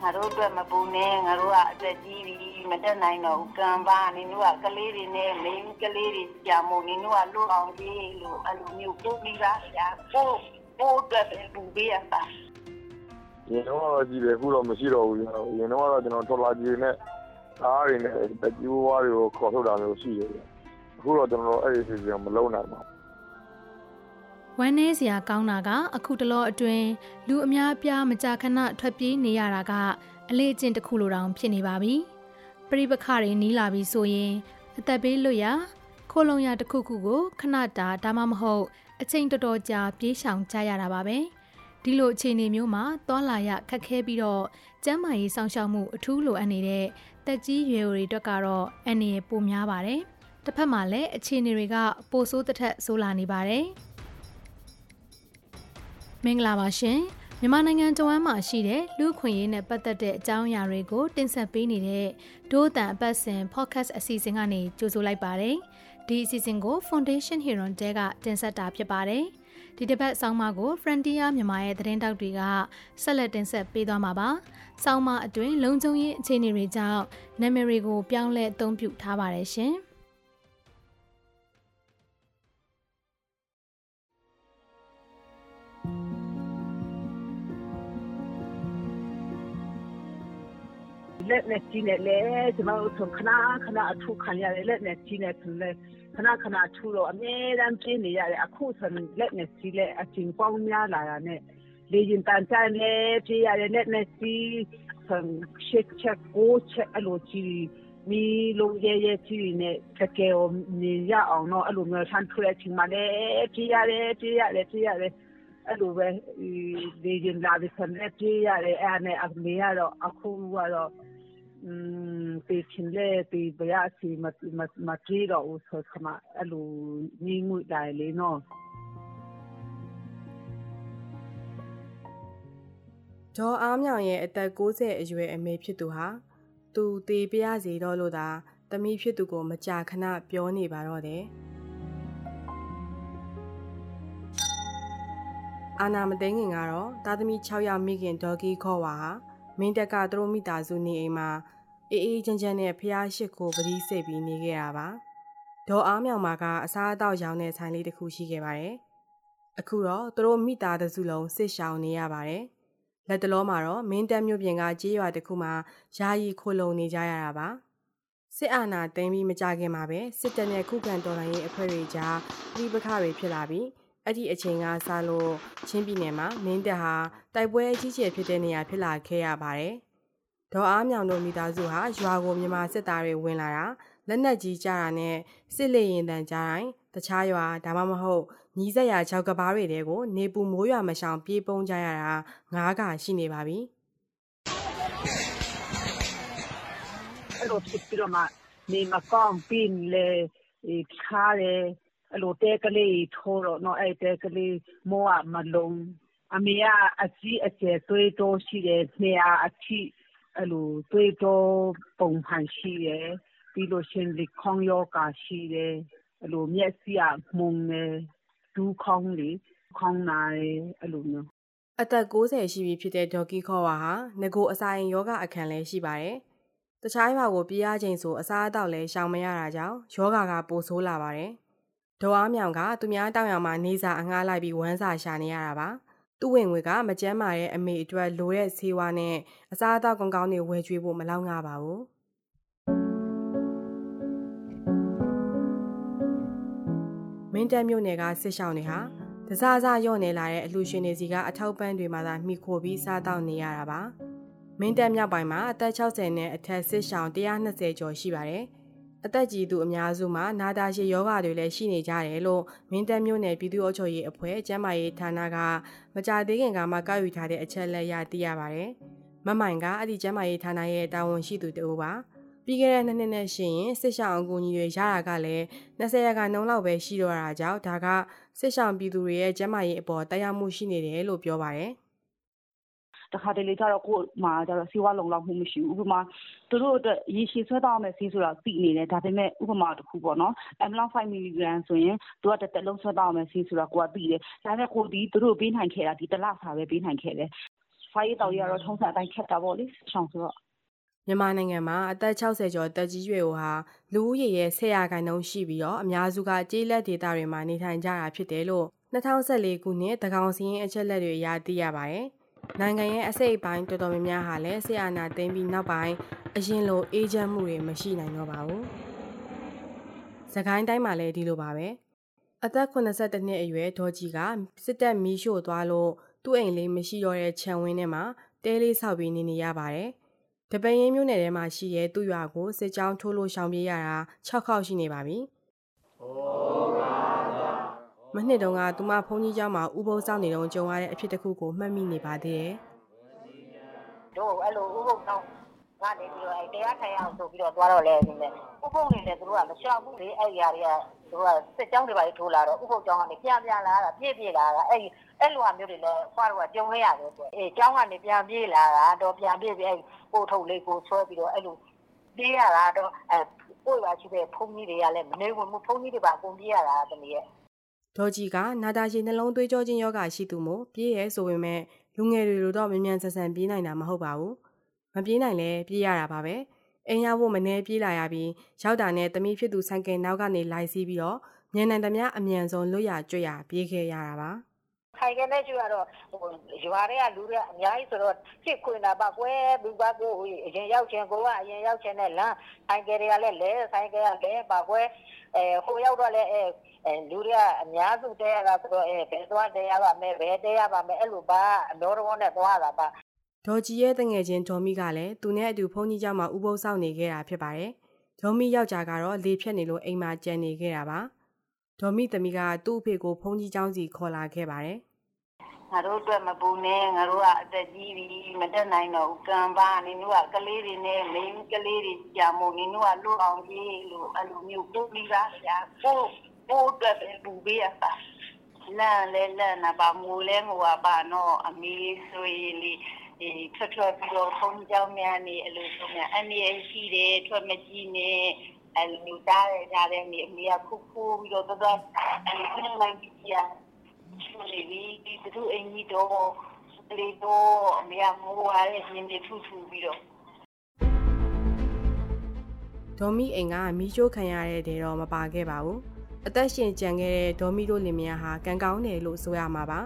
ငါတို့အတွက်မပူနဲ့ငါတို့ကအသက်ကြီးပြီမတက်နိုင်တော့ဘူးကံပါနင်တို့ကကလေးတွေနဲ့မိန်းကလေးတွေကြာမို့နင်တို့ကလွတ်အောင်ကြီးလို့အဲ့လိုမျိုးပို့ပြီးပါဗျာပို့ပို့အတွက်ပဲပူပေးရတာရင်တော့ကြည့်တယ်အခုတော့မရှိတော့ဘူးကျွန်တော်ရင်တော့ကျွန်တော်ထော်လာကြီးနဲ့အားတွေနဲ့တကြီးဘွားတွေကိုခေါ်ထုတ်တာမျိုးရှိတယ်အခုတော့ကျွန်တော်အဲ့ဒီစီစဉ်မလုပ်နိုင်ပါဘူး ဝမ်းနည်းစရာကောင်းတာက အခုတလောအတွင်းလူအများအပြားမကြာခဏထွက်ပြေးနေရတာကအလေးအကျင့်တစ်ခုလိုတောင်ဖြစ်နေပါပြီ။ပြိပခတွေနီးလာပြီဆိုရင်အသက်ဘေးလွတ်ရာခိုးလုံရတစ်ခုခုကိုခဏတာဒါမှမဟုတ် အချိန်တော်တော်ကြာပြေးရှောင်ကြရတာပါပဲ။ဒီလိုအခြေအနေမျိုးမှာသွာလာရခက်ခဲပြီးတော့ကျန်းမာရေးစောင့်ရှောက်မှုအထူးလိုအပ်နေတဲ့တက်ကြီးရွယ်အိုတွေအတွက်ကတော့အန္တရာယ်ပိုများပါတယ်။တစ်ဖက်မှာလည်းအခြေအနေတွေကပိုဆိုးတစ်ထက်ဆိုးလာနေပါတယ်။ မင်္ဂလာပါရှင်မြန်မာနိုင်ငံတဝမ်းမှာရှိတဲ့လူခွင့်ရေးနဲ့ပတ်သက်တဲ့အကြောင်းအရာတွေကို တင်ဆက်ပေးနေတဲ့ဒိုးတန်အပတ်စဉ် podcast အစီအစဉ်ကနေကြိုဆိုလိုက်ပါတယ်ဒီအစီအစဉ်ကို Foundation Hero တဲကတင်ဆက်တာဖြစ်ပါတယ်ဒီတစ်ပတ်ဆောင်းပါးကို Frontier မြန်မာရဲ့သတင်းတောက်တွေကဆက်လက်တင်ဆက်ပေးသွားမှာပါဆောင်းပါးအတွင်းလုံခြုံရေးအခြေအနေတွေကြောင့်နာမည်တွေကိုပြောင်းလဲအသုံးပြုထားပါတယ်ရှင်။ လက်နဲ့ကြီးနဲ့လေကျွန်တော်တို့ခဏခဏအထုခံရတယ်လက်နဲ့ကြီးနဲ့ဆိုလဲခဏခဏထူတော့အမြဲတမ်းပြင်းနေရတယ်အခုဆိုလက်နဲ့ကြီးလဲအချိန်ပေါင်းများလာတာနဲ့လေရင်တန်ချမ်းလဲပြရတယ်လက်နဲ့ကြီးဆန်ရှစ်ချက်ကိုချက်အလိုကြီးမီလုံးရဲရဲကြီးနဲ့တကယ်မြင်ရအောင်တော့အဲ့လိုမျိုးဆန်းထွေးချင်းမှလည်းပြရတယ်ပြရတယ်ပြရတယ်အဲ့လိုပဲလေရင်လာပြီးဆန်လည်းပြရတယ်အဲ့နဲ့အမေကတော့အခုကတော့อืม ပေချင်လေပေဘရစီမမမကြေးတော့ဆိုခမအဲ့လိုညီမှုတိုင်းလေနော်ဒေါ်အားမြောင်ရဲ့အသက်60အရွယ်အမေဖြစ်သူဟာသူတေးပြရစီတော့လို့သာသမီးဖြစ်သူကိုမကြာခဏပြောနေပါတော့တယ်အာနာမသိငင်ကတော့သားသမီး6ယောက်မိခင်ဒေါ်ကီခေါ်ဝါဟာ မင်းတက်ကသူတို့မိသားစုနေအိမ်မှာအေးအေးချမ်းချမ်းနဲ့ဖျားရှိကိုပတိစိတ်ပြီးနေခဲ့တာပါဒေါ်အားမြောင်မာကအစားအသောက်ရောင်းတဲ့ဆိုင်လေးတစ်ခုရှိခဲ့ပါတယ်အခုတော့သူတို့မိသားစုလုံးစစ်ရှောင်နေရပါတယ်လက်တလုံးမှာတော့မင်းတက်မြို့ပြင်ကကြေးရွာတစ်ခုမှာယာယီခိုလုံနေကြရတာပါစစ်အာဏာသိမ်းပြီးမကြခင်မှာပဲစစ်တပ်နဲ့ခုခံတော်လှန်ရေးအဖွဲ့တွေကြားပြည်ပခါတွေဖြစ်လာပြီး အဲ့ဒီအချိန်ကစလို့ချင်းပြည်နယ်မှာမင်းတပ်ဟာတိုက်ပွဲအကြီးကျယ်ဖြစ်တဲ့နေရာဖြစ်လာခဲ့ရပါတယ်။ဒေါ်အားမြောင်တို့မိသားစုဟာရွာကိုမြန်မာစစ်သားတွေဝင်လာတာလက်နက်ကြီးကြတာနဲ့စစ်လေရင်တန်ကြတိုင်းတခြားရွာဒါမှမဟုတ်ညီဆက်ရာချောက်ကဘားတွေတဲကိုနေပူမိုးရွာမရှောင်ပြေးပုံးကြရတာငားကရှိနေပါပြီ။အဲ့လိုဖြစ်ပြီးတော့မှနေမကောင်းပြင်းလေခါတယ် အဲ့လိုတဲကလေးထိုးတော့နော်အဲ့တဲကလေးမိုးကမလုံးအမေကအကြီးအကျယ်သွေးတိုးရှိတယ်နေရာအထိအဲ့လိုသွေးတိုးပုံမှန်ရှိတယ်ပြီးလို့ရှင်လေခေါင်းယောဂါရှိတယ်အဲ့လိုမျက်စိကမှုန်နေဒူးခေါင်းလေခေါင်းနာတယ်အဲ့လိုမျိုးအသက်60ရှိပြီဖြစ်တဲ့ဒေါ်ကီခေါ်ဝါဟာငကိုအစာရင်ယောဂအခန်းလည်းရှိပါတယ်။တခြားရွာကိုပြေးရချိန်ဆိုအစားအသောက်လည်းရှောင်မရတာကြောင့်ယောဂကပိုဆိုးလာပါတယ်။ ဒေါ်အားမြောင်ကသူများတောင်ရောင်မှာနေစာအငှားလိုက်ပြီးဝမ်းစာရှာနေရတာပါ။သူ့ဝင်ငွေကမကျန်းမာတဲ့အမေအတွက်လိုတဲ့ဆေးဝါးနဲ့အစားအသောက်ကောင်းကောင်းတွေဝယ်ကျွေးဖို့မလောက်ငါပါဘူး။မင်းတပ်မြို့နယ်ကစစ်ရှောင်းတွေဟာတစားစားညော့နေလာတဲ့အလှရှင်တွေစီကအထောက်ပံ့တွေမှသာမိခိုပြီးစားတောက်နေရတာပါ။မင်းတပ်မြောက်ပိုင်းမှာအသက်60နဲ့အထက်စစ်ရှောင်း120ကျော်ရှိပါတယ်။ အသက်ကြီးသူအများစုမှာနာတာရှည်ယောဂတွေလည်းရှိနေကြတယ်လို့မင်းတပ်မြို့နယ်ပြည်သူ့အုပ်ချုပ်ရေးအဖွဲ့ကျန်းမာရေးဌာနကမကြသေးခင်ကမှကောက်ယူထားတဲ့အချက်လက်ရသိရပါတယ်။မမိုင်ကအဲ့ဒီကျန်းမာရေးဌာနရဲ့တာဝန်ရှိသူတူပါ။ပြီးခဲ့တဲ့နှစ်နှစ်နဲ့ရှင်ရင်စစ်ရှောင်းအကူအညီတွေရတာကလည်း20ရာခိုင်နှုန်းလောက်ပဲရှိတော့တာကြောင့်ဒါကစစ်ရှောင်းပြည်သူတွေရဲ့ကျန်းမာရေးအပေါ်တရားမှုရှိနေတယ်လို့ပြောပါတယ် တခါတလေကျတော့ကိုယ်မှာကျတော့ဆေးဝါးလုံလောက်မှုမရှိဘူးဥပမာသူတို့အတွက်ရေရှည်ဆွဲတောင်းမယ်ဆေးဆိုတာသိနေတယ်ဒါပေမဲ့ဥပမာတစ်ခုပေါ့နော် amlong 5 mg ဆိုရင်သူကတစ်သက်လုံးဆွဲတောင်းမယ်ဆေးဆိုတာကိုကသိတယ်ဒါပေမဲ့ကိုဒီသူတို့ပေးနိုင်ခဲ့တာဒီတစ်လစာပဲပေးနိုင်ခဲ့တယ်ဖိုင်တောက်ရတော့ထုံးစံအတိုင်းခက်တာပေါ့လေချောင်းဆိုတော့မြန်မာနိုင်ငံမှာအသက်60ကျော်တက်ကြီးရွယ်ကိုဟာလူဦးရေရဲ့10ရာခိုင်နှုန်းရှိပြီးတော့အများစုကကြေးလက်ဒေတာတွေမှာနေထိုင်ကြတာဖြစ်တယ်လို့2014ခုနှစ်တကောင်စီရင်အချက်လက်တွေအရသိရပါတယ်။ နိုင်ငံရဲ့အစိတ်အပိုင်းတော်တော်များများဟာလည်းဆီယနာသိမ်းပြီးနောက်ပိုင်းအရင်လိုအေးချမ်းမှုတွေမရှိနိုင်တော့ပါဘူး။စကိုင်းတိုင်းမှာလည်းဒီလိုပါပဲ။အသက်82နှစ်အရွယ်ဒေါ်ကြီးကစစ်တပ်မီးရှို့သွားလို့သူ့အိမ်လေးမရှိတော့တဲ့ခြံဝင်းထဲမှာတဲလေးဆောက်ပြီးနေနေရပါတယ်။တပင်းရင်းမျိုးနယ်ထဲမှာရှိတဲ့သူ့ရွာကိုစစ်ကြောင်းထိုးလို့ရှောင်ပြေးရတာ6ခေါက်ရှိနေပါပြီ။ဟုတ်ပါ မနှစ်တုန်းကသူမဘုန်းကြီးကျောင်းမှာဥပုံဆောင်နေတော့ကြုံရတဲ့အဖြစ်တစ်ခုကိုမှတ်မိနေပါသေးတယ်။တို့အဲ့လိုဥပုံဆောင်ကနေပြီးတော့အဲတရားထိုင်အောင်ဆိုပြီးတော့သွားတော့လဲနေတယ်။ဥပုံနေတယ်သူတို့ကမလျှောက်ဘူးလေအဲ့ဒီအရာတွေကသူတို့ကစစ်ကြောင်းတွေပါထိုးလာတော့ဥပုံကြောင်းကနေပြန်ပြန်လာတာပြည့်ပြည့်လာတာအဲ့ဒီအဲ့လိုမျိုးတွေလည်းဖွားတော့ကြုံရရတယ်ဆို။အေးကြောင်းကနေပြန်ပြေးလာတာတော့ပြန်ပြေးပြီးအဲ့ပို့ထုတ်လေးကိုဆွဲပြီးတော့အဲ့လိုပြေးရတာတော့အဲပို့ရရှိတဲ့ဘုန်းကြီးတွေကလည်းမနေဘူးဘုန်းကြီးတွေပါကုန်ပြေးရတာတမီးရဲ့။ ဒေါ်ကြီးကနာတာရှည်နှလုံးသွေးကြောခြင်းယောဂရှိသူမို့ပြေးရဲဆိုပေမဲ့လူငယ်တွေလိုတော့မြန်မြန်ဆန်ဆန်ပြေးနိုင်တာမဟုတ်ပါဘူးမပြေးနိုင်လဲပြေးရတာပါပဲအိမ်ရဖို့မနေပြေးလာရပြီးရောက်တာနဲ့တမီးဖြစ်သူဆိုင်ကယ်နောက်ကနေလိုက်စီးပြီးတော့မြန်နိုင်သမျှအမြန်ဆုံးလွတ်ရကြွရပြေးခဲ့ရတာပါခိုင်ကနေကျတော့ဟိုရွာတွေကလူတွေအများကြီးဆိုတော့ဖြစ်ခွင်တာပါကွယ်ဘူပါကိုအရင်ရောက်ချင်းကိုကအရင်ရောက်ချင်းနဲ့လမ်းဆိုင်ကယ်တွေကလည်းလဲဆိုင်ကယ်ကလည်းပါကွယ်အဲဟိုရောက်တော့လည်းအဲ အဲလူတွေကအများစုတဲရတာဆိုတော့အဲဘယ်သွားတဲရပါမယ်ဘယ်တဲရပါမယ်အဲ့လိုပါအတော်တော်နဲ့သွားတာပါဒေါ်ကြီးရဲ့တငယ်ချင်းဒေါ်မီကလည်းသူနဲ့အတူဖုန်းကြီးကြောင့်မှဥပုသ်ဆောင်နေခဲ့တာဖြစ်ပါတယ်ဒေါ်မီယောက်ျားကတော့လေဖြတ်နေလို့အိမ်မှာကြံနေခဲ့တာပါဒေါ်မီသမီးကသူ့အဖေကိုဖုန်းကြီးကြောင်းစီခေါ်လာခဲ့ပါတယ်ငါတို့အတွက်မပူနဲ့ငါတို့ကအသက်ကြီးပြီမတက်နိုင်တော့ဘူးကံပါနင်တို့ကကလေးတွေနဲ့မင်းကလေးတွေကြာမို့နင်တို့ကလွတ်အောင်ကြီးလို့အဲ့လိုမျိုးပူပြီးသားဆရာကို ကိုအတွက်ပဲပူပေးရပါလန့်လဲလန့်နာပါငိုလဲငိုပါတော့အမေဆိုရင်လေဒီထွက်ထွက်ပြီးတော့ဖုန်းကြောင်းများနေအဲ့လိုဆိုများအနေအရှိတယ်ထွက်မကြည့်နဲ့အဲ့လိုတားရကြတဲ့နေအမေကခုခုပြီးတော့တော်အဲ့လိုလိုက်ကြည့်ရလေဒီသူအင်ကြီးတော့လေတော့အမေကမိုးရတဲ့ရှင်တွေထူထူပြီးတော့ဒေါ်မီအိမ်ကမီးရှို့ခံရတဲ့တဲ့တော့မပါခဲ့ပါဘူး အသက်ရှင်ကြံခဲ့တဲ့ဒေါ်မီတို့လင်မယားဟာကံကောင်းတယ်လို့ဆိုရမှာပါ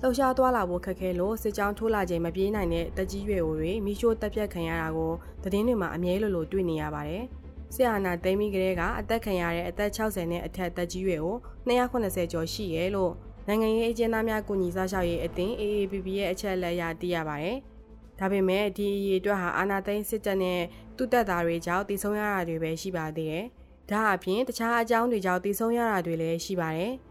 လှုပ်ရှားသွားလာဖို့ခက်ခဲလို့စစ်ကြောင်းထိုးလာချိန်မပြေးနိုင်တဲ့တက်ကြီးရွယ်အိုတွေမိရှို့တက်ပြတ်ခံရတာကိုသတင်းတွေမှာအမြဲလိုလိုတွေ့နေရပါတယ်။ဆရာနာသိမ်းပြီးကလေးကအသက်ခံရတဲ့အသက်60နဲ့အထက်တက်ကြီးရွယ်ကို280ကျော်ရှိရဲလို့နိုင်ငံရေးအကျဉ်းသားများကူညီစားရှောက်ရေးအသင်း AAPP ရဲ့အချက်အလက်အရသိရပါတယ်။ဒါပေမဲ့ဒီအရေးအတွက်ဟာအာဏာသိမ်းစစ်တပ်နဲ့သူ့တပ်သားတွေကြောင့်တည်ဆုံရတာတွေပဲရှိပါသေးတယ်။ ဒါအပြင်တခြားအကြောင်းတွေကြောင့်တည်ဆုံရတာတွေလည်းရှိပါတယ်။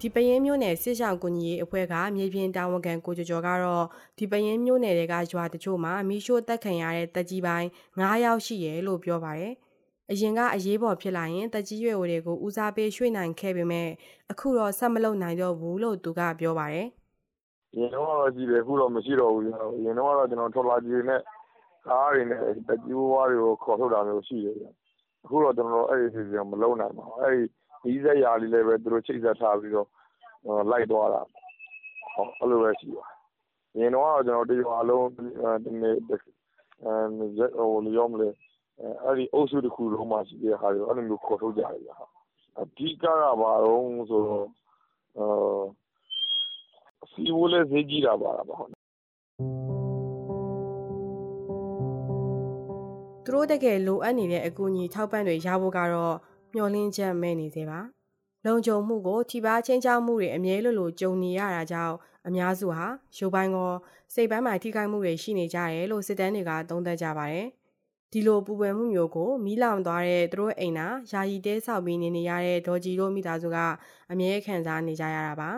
ဒီပရင်မျိုးနယ်စစ်ဆောင်ကူညီရေးအဖွဲ့ကမြေပြင်တာဝန်ခံကိုကျော်ကျော်ကတော့ဒီပရင်မျိုးနယ်တွေကရွာတချို့မှာမိရှို့တက်ခံရတဲ့တက်ကြီးပိုင်း9ယောက်ရှိရဲလို့ပြောပါတယ်။အရင်ကအရေးပေါ်ဖြစ်လာရင်တက်ကြီးရွယ်ဝတွေကိုဦးစားပေးရွှေ့နိုင်ခဲ့ပေမဲ့အခုတော့ဆက်မလုပ်နိုင်တော့ဘူးလို့သူကပြောပါတယ်။ရင်တော့ကြည့်တယ်အခုတော့မရှိတော့ဘူး။ရင်တော့ကျွန်တော်ထော်လာကြီးနဲ့ကားတွေနဲ့တက်ကြီးဘွားတွေကိုခေါ်ထုတ်တာမျိုးရှိတယ်။ အခုတော့ ကျွန်တော်အဲ့ဒီစီစဉ်မလုပ်နိုင်ပါဘူး။အဲ့ဒီဒီဆက်ရာလေးလည်းပဲ သူတို့ ချိတ်ဆက်ထားပြီးတော့ လိုက်သွားတာ။ဟောအဲ့လိုပဲရှိပါ။ရင်တော့ ကျွန်တော်တရွာလုံးဒီနေ့အဲဟိုလျောမလဲအဲ့ဒီအုပ်စုတစ်ခုလုံးမှာ ရှိတဲ့ဟာတွေအဲ့လိုမျိုး ခေါ်ထုတ်ကြတယ်ဗျာအဓိကက ဘာတော့ဆိုတော့အစီဝလဲဈေးကြီးတာပါလားပေါ့ တို့တကယ်လိုအပ်နေတဲ့အကူအညီထောက်ပံ့တွေရဖို့ကတော့မျှော်လင့်ချက်မဲ့နေသေးပါလုံခြုံမှုကိုထိပါချင်းချောက်မှုတွေအမြဲလိုလိုကြုံနေရတာကြောင့်အများစုဟာရုပ်ပိုင်းကောစိတ်ပိုင်းမှာထိခိုက်မှုတွေရှိနေကြတယ်လို့စစ်တမ်းတွေကသုံးသပ်ကြပါတယ်။ဒီလိုပူပန်မှုမျိုးကိုမီးလောင်သွားတဲ့သူတို့အိမ်နာယာယီတဲဆောက်ပြီးနေနေရတဲ့ဒေါ်ကြီးတို့မိသားစုကအမြဲခံစားနေကြရတာပါ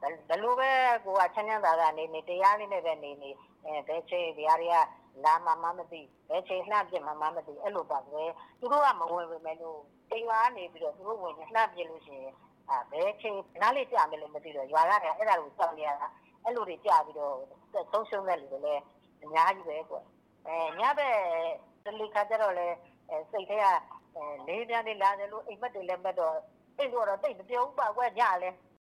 ဘယ်လိုပဲကိုကချမ်းချမ်းသာသာနေနေတရားလေးနဲ့ပဲနေနေအဲဘယ်ချိန်ဒီဟာတွေက လာမှမမသိဘယ်ချိန်လှပြစ်မှမမသိအဲ့လိုပါပဲသူတို့ကမဝင်ပေမဲ့လို့တိမ်ပါနေပြီးတော့သူတို့ဝင်လှပြစ်လို့ရှိရင်အဲဘယ်ချိန်နားလေးကြာမယ်လို့မသိတော့ရွာရတယ်အဲ့ဒါကိုစောင့်ရတာအဲ့လိုတွေကြပြီးတော့ဆုံးရှုံးတဲ့လူတွေလည်းအများကြီးပဲကွအဲညဘက်တလီခါကျတော့လေစိတ်ထဲကလေးပြားလေးလာတယ်လို့အိမ်မက်တွေလည်းမက်တော့အဲ့လိုတော့တိတ်မပြောဘူးပါကွညလဲအ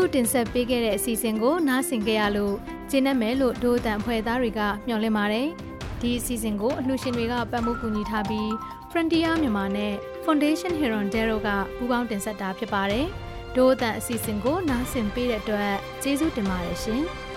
ခုတင်ဆက်ပေးခဲ့တဲ့အစီအစဉ်ကို နားဆင်ကြရလို့ကျင်းနေမယ်လို့ဒိုးတန်ဖွဲ့သားတွေကမျှော်လင့်ပါတယ်။ဒီအစီအစဉ်ကိုအလှူရှင်တွေကပတ်မှုကူညီထားပြီး Frontier မြန်မာနဲ့ Foundation Heron Dero ကပူးပေါင်းတင်ဆက်တာဖြစ်ပါတယ်။ဒိုးတန်အစီအစဉ်ကိုနားဆင်ပေးတဲ့အတွက်ကျေးဇူးတင်ပါတယ်ရှင်။